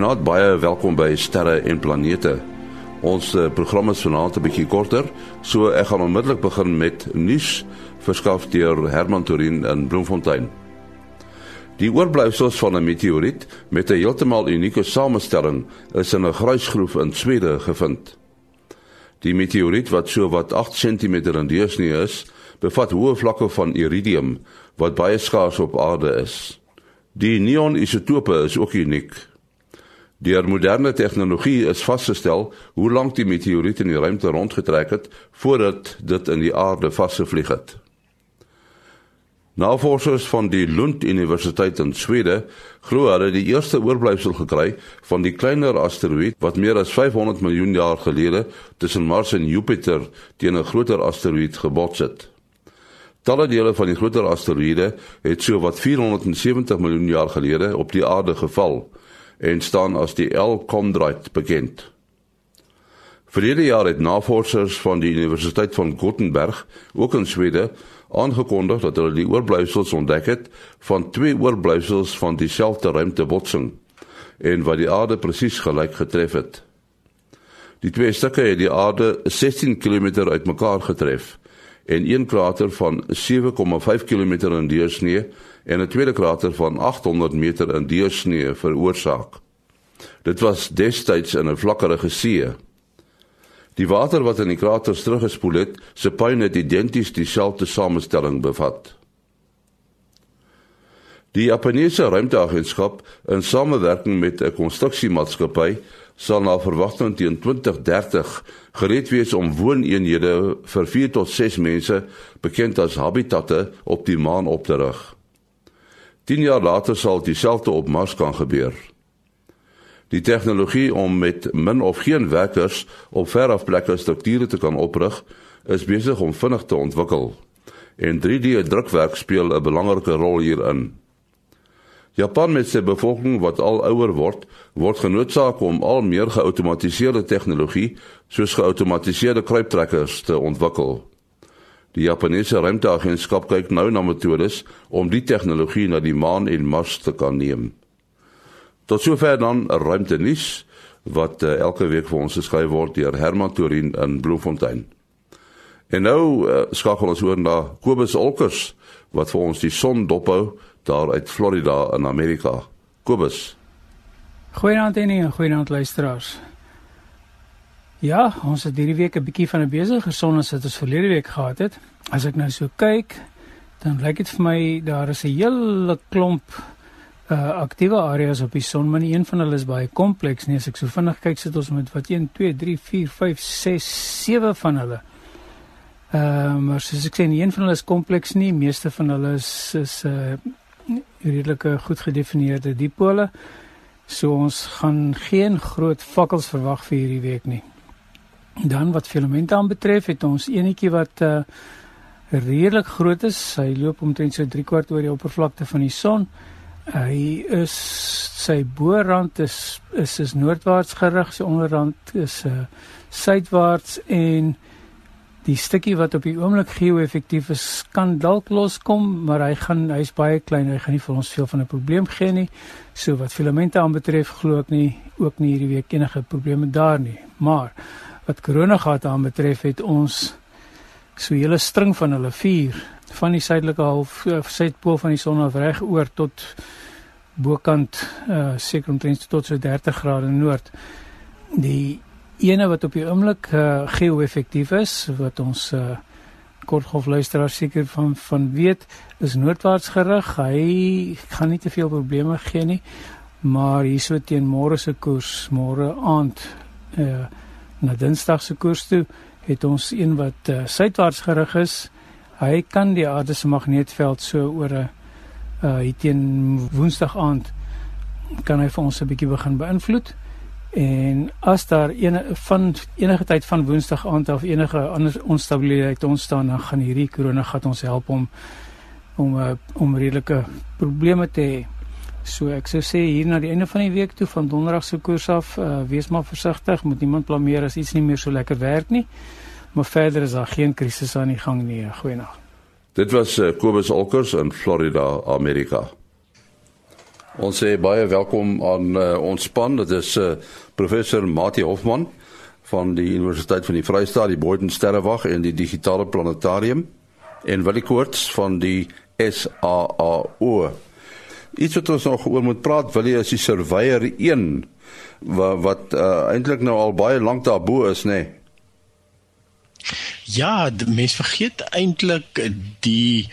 Goeienaand, baie welkom by Sterre en Planete. Ons uh, program is vanaand 'n bietjie korter, so ek gaan onmiddellik begin met nuus verskaf deur Herman Torin in Bloemfontein. Die oorblyfsels van 'n meteoriet met 'n heeltemal unieke samestelling is in 'n gruisgroef in Swede gevind. Die meteoriet wat so wat 8 cm in deursnee is, bevat hoë vlakke van iridium wat baie skaars op aarde is. Die neon-isotope is ook uniek. Deur moderne tegnologie is vasgestel hoe lank die meteoriet in die ruimte rondgetrek het voordat dit in die aarde vasgevlieg het. Navorsers van die Lund Universiteit in Swede glo hulle die eerste oorblyfsel gekry van die kleiner asteroïde wat meer as 500 miljoen jaar gelede tussen Mars en Jupiter teen 'n groter asteroïde gebots het. Talle dele van die groter asteroïde het so wat 470 miljoen jaar gelede op die aarde geval en staan as die L Chondrite bekend. Verlede jaar het navorsers van die Universiteit van Gothenburg, ook in Swede, aangekondig dat hulle die oorblyfsels ontdek het van twee oorblyfsels van dieselfde ruimtebotsing en wat die aarde presies gelyk getref het. Die twee stukke het die aarde 16 km uitmekaar getref en een krater van 7,5 km in deursnee en 'n tweede krater van 800 meter in deursnee veroorsaak. Dit was destyds in 'n vlakkerige see. Die water wat in die kraters teruggespoel het, se puin het identies dieselfde samestelling bevat. Die Japaneese ruimteagentskap in samewerking met 'n konstruksiemaatskappy sal na verwagting teen 2030 gereed wees om wooneenhede vir 4 tot 6 mense bekend as habitatte op die maan op te rig. 10 jaar later sal dieselfde op Mars kan gebeur. Die tegnologie om met min of geen werkers op veraf plekke strukture te kan oprig, is besig om vinnig te ontwikkel. En 3D-drukwerk speel 'n belangrike rol hierin. Japan met sy bevolking wat al ouer word, word genoodsaak om al meer geautomatiseerde tegnologie soos geautomatiseerde kruiptrekkers te ontwikkel. Die Japannese ruimteagentskap kyk nou na metodes om die tegnologie na die maan en Mars te kan neem. Tot sover dan ruimtenis wat uh, elke week vir ons geskryf word deur Herman Torin in Bloemfontein. En nou uh, skakel ons oor na Kobus Olkers wat vir ons die son dophou daar uit Florida in Amerika. Kobus. Goeienaand en goeienaand luisteraars. Ja, ons het hierdie week 'n bietjie van 'n besige son as wat ons verlede week gehad het. As ek nou so kyk, dan lyk dit vir my daar is 'n hele klomp uh aktiewe areas op die son, maar een van hulle is baie kompleks nie. As ek so vinnig kyk, sit ons met wat 1 2 3 4 5 6 7 van hulle. Ehm uh, maar soos ek sê, een van hulle is kompleks nie, meeste van hulle is is uh redelike goed gedefinieerde dipole. So ons gaan geen groot vakkels verwag vir hierdie week nie. Dan wat filamente aanbetref, het ons enetjie wat uh redelik groot is. Hy loop omtrent so 3 kwart oor die oppervlakte van die son. Hy is sy boorrand is is is noordwaarts gerig, sy onderrand is uh suidwaarts en die stukkie wat op die oomblik geo-effektief is kan dalk loskom, maar hy gaan hy's baie klein, hy gaan nie vir ons veel van 'n probleem gee nie. So wat filamente aanbetref, glo ek nie ook nie hierdie week enige probleme daar nie. Maar wat koronagate aanbetref, het ons so 'n hele string van hulle vier van die suidelike half uh, suidpool van die son af reg oor tot bokant uh seker omtrent tot so 30 grade noord. Die ene wat op die oomblik uh, geo-effektief is wat ons uh, kortgolf luisteraars seker van van weet is noordwaarts gerig. Hy gaan nie te veel probleme gee nie. Maar hierso teen môre se koers, môre aand uh, na Dinsdag se koers toe het ons een wat uh, suidwaarts gerig is. Hy kan die aarde se magneetveld so oor 'n uh, hier teen Woensdag aand kan hy vir ons 'n bietjie begin beïnvloed. En as daar ene van enige tyd van Woensdag aand af enige ander onstabiliteit ontstaan, dan gaan hierdie korona gat ons help om om uh, om redelike probleme te hê. So ek sou sê hier na die einde van die week toe van donderdag se koers af, uh, wees maar versigtig, moet niemand blameer as iets nie meer so lekker werk nie. Maar verder is daar geen krisis aan die gang nie. Goeienaand. Dit was uh, Kobus Olkers in Florida, Amerika. Ons sê baie welkom aan uh, ons span. Dit is uh, professor Mati Hofman van die Universiteit van die Vrystaat, die Boden Sterrewag en die Digitale Planetarium en Willie Koorts van die SAAO. Iets wat ons nog oor moet praat, Willie, is die Surveyor 1 wat, wat uh, eintlik nou al baie lank daarbo is, nê? Nee? Ja, mense vergeet eintlik die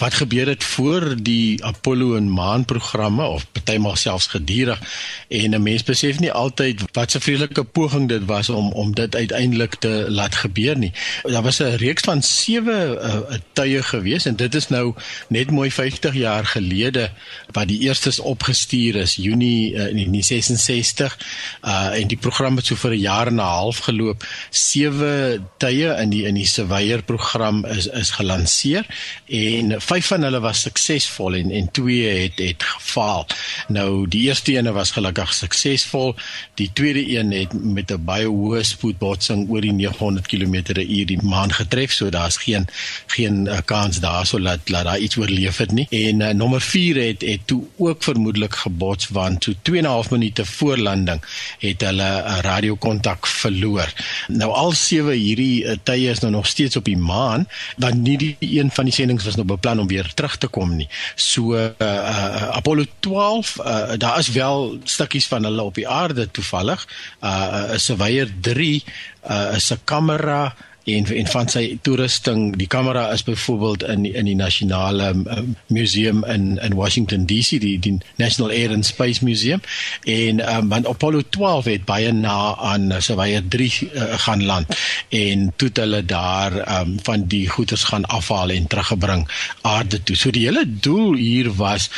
wat gebeur het voor die Apollo en Maan programme of partymal selfs gedurig en 'n mens besef nie altyd wat 'n vreeslike poging dit was om om dit uiteindelik te laat gebeur nie. Daar was 'n reeks van 7 uh, tye gewees en dit is nou net mooi 50 jaar gelede wat die eerstes opgestuur is Junie uh, in 1966 uh en die program het so vir 'n jaar en 'n half geloop. 7 tye in die in die Surveyor program is is gelanseer en vyf van hulle was suksesvol en en twee het het gefaal. Nou die eerste een was gelukkig suksesvol. Die tweede een het met 'n baie hoë spoedbotsing oor die 900 km/h die maan getref, so daar's geen geen uh, kans daarso dat laat daar iets oorleef het nie. En uh, nommer 4 het het toe ook vermoedelik gebots want so 2 en 'n half minute voor landing het hulle 'n uh, radiokontak verloor. Nou al sewe hierdie tye is nou nog steeds op die maan, want nie die een van die sendinge was nou beplan om weer terug te kom nie. So uh, uh, Apollo 12, uh, daar is wel stukkies van hulle op die aarde toevallig. Uh, 'n Surveyor 3 uh, is 'n kamera en en van sy toerusting die kamera is byvoorbeeld in in die nasionale um, museum in in Washington DC die die National Air and Space Museum. En um, want Apollo 12 het baie na aan Surveyor 3 uh, gaan land. En toe hulle daar um, van die goederes gaan afhaal en teruggebring aarde toe. So die hele doel hier was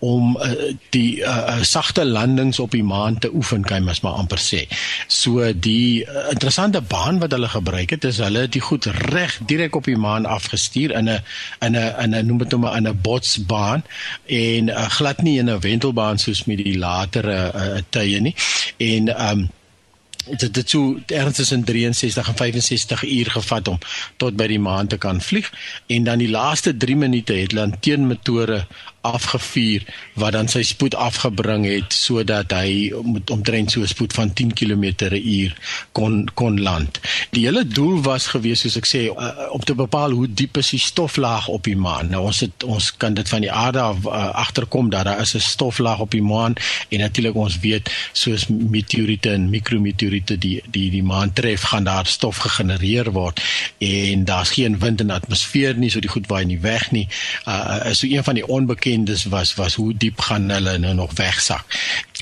om uh, die uh, sagte landings op die maan te oefen kan mens maar amper sê. So die uh, interessante baan wat hulle gebruik het is hulle het die goed reg direk op die maan afgestuur in 'n in 'n in 'n noem dit nou maar 'n botsbaan en uh, glad nie in 'n wentelbaan soos met die latere uh, tye nie. En um dit het so ernstig in 63 en 65 uur gevat om tot by die maan te kan vlieg en dan die laaste 3 minute het hulle teenmotore afgevuur wat dan sy spoed afgebring het sodat hy met omtrent so 'n spoed van 10 km/h kon kon land. Die hele doel was gewees soos ek sê uh, om te bepaal hoe diep is die stoflaag op die maan. Nou ons het ons kan dit van die aarde af uh, agterkom dat daar is 'n stoflaag op die maan en natuurlik ons weet soos meteoriete en mikrometeoriete die die die maan tref gaan daar stof gegenereer word en daar's geen wind in die atmosfeer nie so die goed waai nie weg nie. Uh, is so een van die onbekende onbekendes was was hoe diep gaan hulle nou nog wegsak.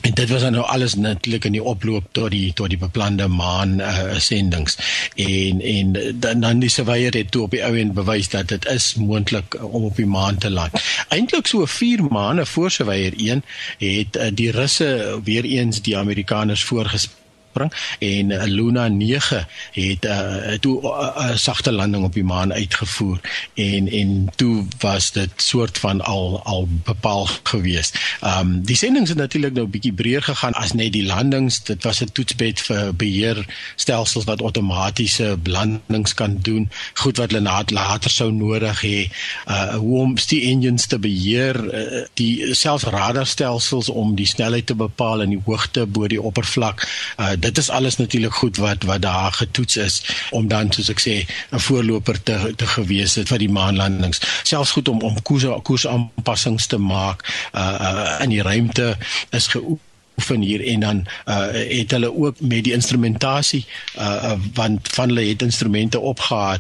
En dit was nou alles natuurlik in die oploop tot die tot die beplande maan uh, sendings. En en dan dan die surveyor het toe op die ou end bewys dat dit is moontlik om op die maan te land. Eintlik so 4 maande voor surveyor 1 het uh, die Russe weer eens die Amerikaners voorgespel bring en uh, Luna 9 het uh, toe 'n uh, uh, sagte landing op die maan uitgevoer en en toe was dit soort van al al bepaal gewees. Ehm um, die sendinge het natuurlik nou bietjie breër gegaan as net die landings. Dit was 'n toetsbed vir beheer stelsels wat outomatiese landings kan doen. Goed wat hulle later sou nodig hê. Uh hoe om die engines te beheer, uh, die selfs radarstelsels om die snelheid te bepaal en die hoogte bo die oppervlak. Uh dit is alles natuurlik goed wat wat daar getoets is om dan soos ek sê 'n voorloper te te gewees het vir die maanlandings. Selfs goed om om koers koers aanpassings te maak uh, uh in die ruimte is geoefen oefen hier en dan uh, het hulle ook met die instrumentasie uh, want van hulle het instrumente opgehaal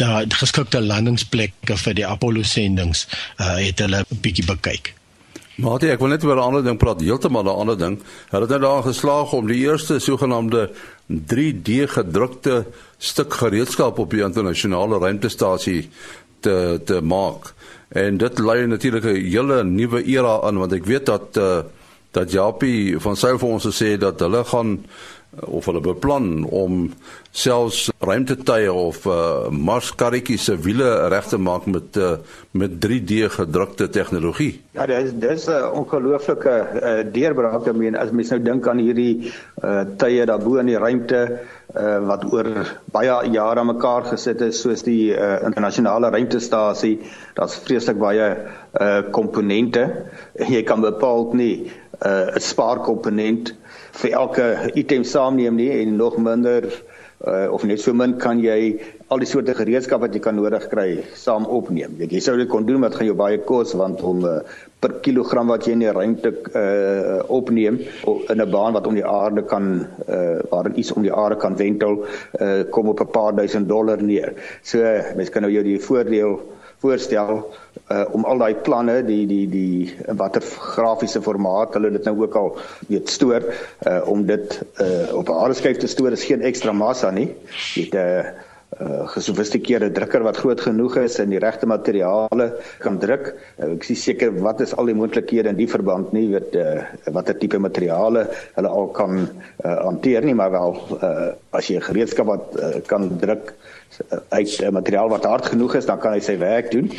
daar geskikte landingsplekke vir die Apollo sendings uh, het hulle 'n bietjie bekyk. Maar ek wil net oor 'n ander ding praat, heeltemal 'n ander ding. Hulle het nou daar geslaag om die eerste sogenaamde 3D gedrukte stuk gereedskap op die internasionale ruimtestasie te te maak. En dit lei natuurlik 'n hele nuwe era aan want ek weet dat uh, dat Japie van sy vir ons gesê dat hulle gaan of hulle beplan om selfs ruimtetuie of uh, Marskarretjies se wiele reg te maak met uh, met 3D gedrukte tegnologie. Ja, dis dis 'n ongelooflike uh, deurbraak. Ek meen as mens nou dink aan hierdie uh, tye daarbo in die ruimte uh, wat oor baie jare aan mekaar gesit is soos die uh, internasionale ruimtestasie, daar's vreeslik baie komponente. Uh, jy kan bepaal nie 'n uh, spaarkomponent vir elke item saamneem nie en nog minder uh, of net so min kan jy al die soorte gereedskap wat jy kan nodig kry saam opneem. Jy, jy sou dit kon doen maar dit gaan jou baie kos want om uh, per kilogram wat jy in die ruimte uh, opneem in 'n baan wat om die aarde kan uh, waarin iets om die aarde kan wentel uh, kom op 'n paar duisend dollar neer. So uh, mens kan nou jou die voordeel voorstel uh, om al daai planne die die die watter grafiese formaat hulle dit nou ook al weet stoor uh, om dit uh, op 'n aardeskyf te stoor is geen ekstra massa nie. Het 'n uh, uh, gesofistikeerde drukker wat groot genoeg is en die regte materiale kan druk. Uh, ek sien seker wat is al die moontlikhede in die verband nie weet uh, watter tipe materiale hulle al kan uh, hanteer nie, maar wel uh, as jy 'n gereedskap wat uh, kan druk uit uh, materiaal wat hard genoeg is, dan kan hy sy werk doen.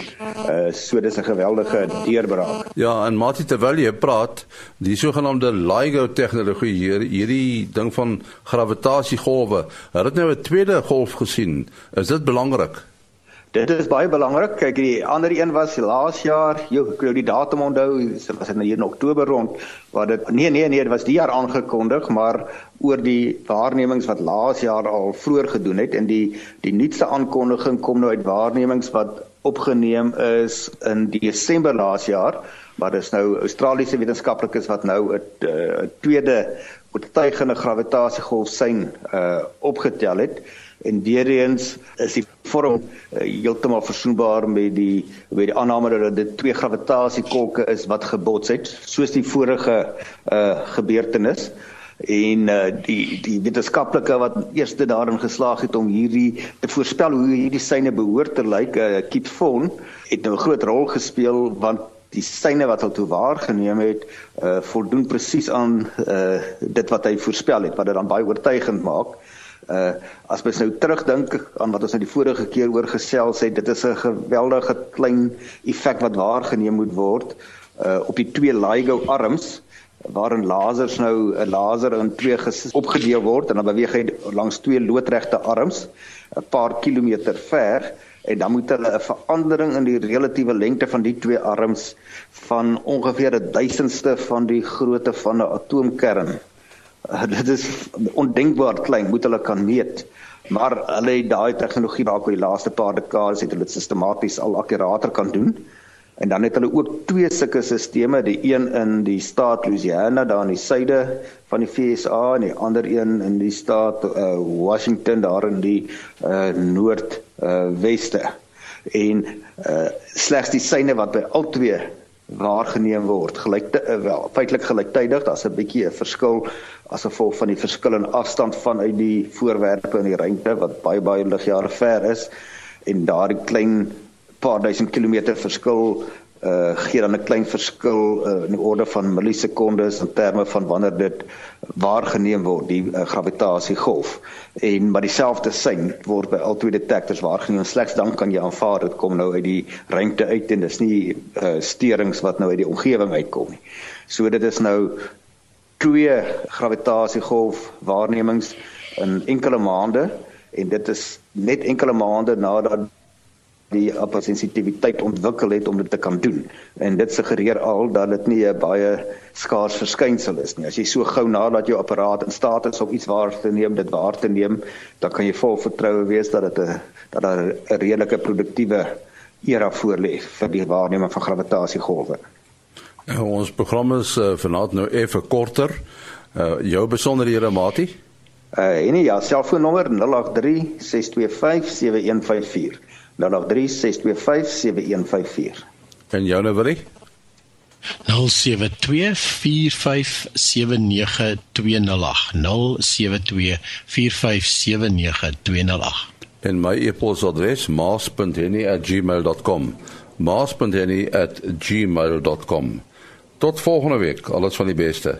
Uh so dis 'n geweldige deurbraak. Ja, en Mati terwyl jy praat, die sogenaamde LIGO tegnologie hier, hierdie ding van gravitasiegolwe, het dit nou 'n tweede golf gesien. Is dit belangrik? Dit is baie belangrik. Kyk, die ander een was laas jaar, jy kan die datum onthou, dit was in hier in Oktober rond, waar dit nee nee nee, dit was die jaar aangekondig, maar oor die waarnemings wat laas jaar al vroeër gedoen het en die die nuutste aankondiging kom nou uit waarnemings wat opgeneem is in Desember laas jaar, maar dis nou Australiese wetenskaplikes wat nou 'n uh, tweede oortuigende gravitasiegolf sien uh opgetel het en weer eens is die vorm uh, heeltemal versoenbaar met die met die aanname dat dit twee gravitasiekolke is wat gebots het soos die vorige uh gebeurtenis. En uh, die die wetenskaplike wat eerste daarin geslaag het om hierdie te voorspel hoe hierdie syne behoort te lyk uh, Kip Thorne het nou 'n groot rol gespeel want die syne wat hy toe waargeneem het uh voldoen presies aan uh dit wat hy voorspel het wat dit dan baie oortuigend maak Uh as mens nou terugdink aan wat ons nou die vorige keer oor gesels het, dit is 'n geweldige klein effek wat waargeneem moet word uh op die twee LIGO arms waarin lasers nou 'n laser in twee opgedeel word en dan beweeg hy langs twee loodregte arms 'n paar kilometer ver en dan moet hulle 'n verandering in die relatiewe lengte van die twee arms van ongeveer 'n duisendste van die grootte van 'n atoomkern Uh, dit is ondenkbaar klein moet hulle kan meet. Maar hulle het daai tegnologie waar oor die laaste paar dekades het hulle dit sistematies al akkurater kan doen. En dan het hulle ook twee sulke stelsels die een in die staat Louisiana daar in die suide van die VSA en die ander een in die staat uh, Washington daar in die uh, noord uh, weste en uh, slegs die syne wat by al twee waargeneem word. Gelyk uh, wel feitelik gelyktydig daar's 'n bietjie 'n verskil as gevolg van die verskillende afstand vanuit die voorwerpe in die ruimte wat baie baie ligjare ver is. En daardie klein paar duisend kilometer verskil uh gee dan 'n klein verskil uh, in die orde van millisekondes in terme van wanneer dit waargeneem word die uh, gravitasiegolf en maar dieselfde sein word by al twee detektors waargeneem slegs dan kan jy aanvaar dit kom nou uit die ruimte uit en dis nie uh, sterings wat nou uit die omgewing uitkom nie. So dit is nou twee gravitasiegolf waarnemings in enkele maande. En dit is net enkele maande nadat die appelsensitiwiteit ontwikkel het om dit te kan doen. En dit suggereer al dat dit nie 'n baie skaars verskynsel is nie. As jy so gou nadat jou apparaat in staat is om iets waar te neem, dit waar te neem, dan kan jy vol vertroue wees dat dit 'n dat daar 'n redelike produktiewe era voorlê vir die waarneming van gravitasiegolwe. Ja, ons program is uh, vanaand nou effe korter. Uh jou besonderhede, Mati? Uh en ja, selfoonnommer 083 625 7154. 083 625 7154. En jou nou wil? 0724579208 en my e-posadres maas.henny@gmail.com maas.henny@gmail.com tot volgende week. Alles van die beste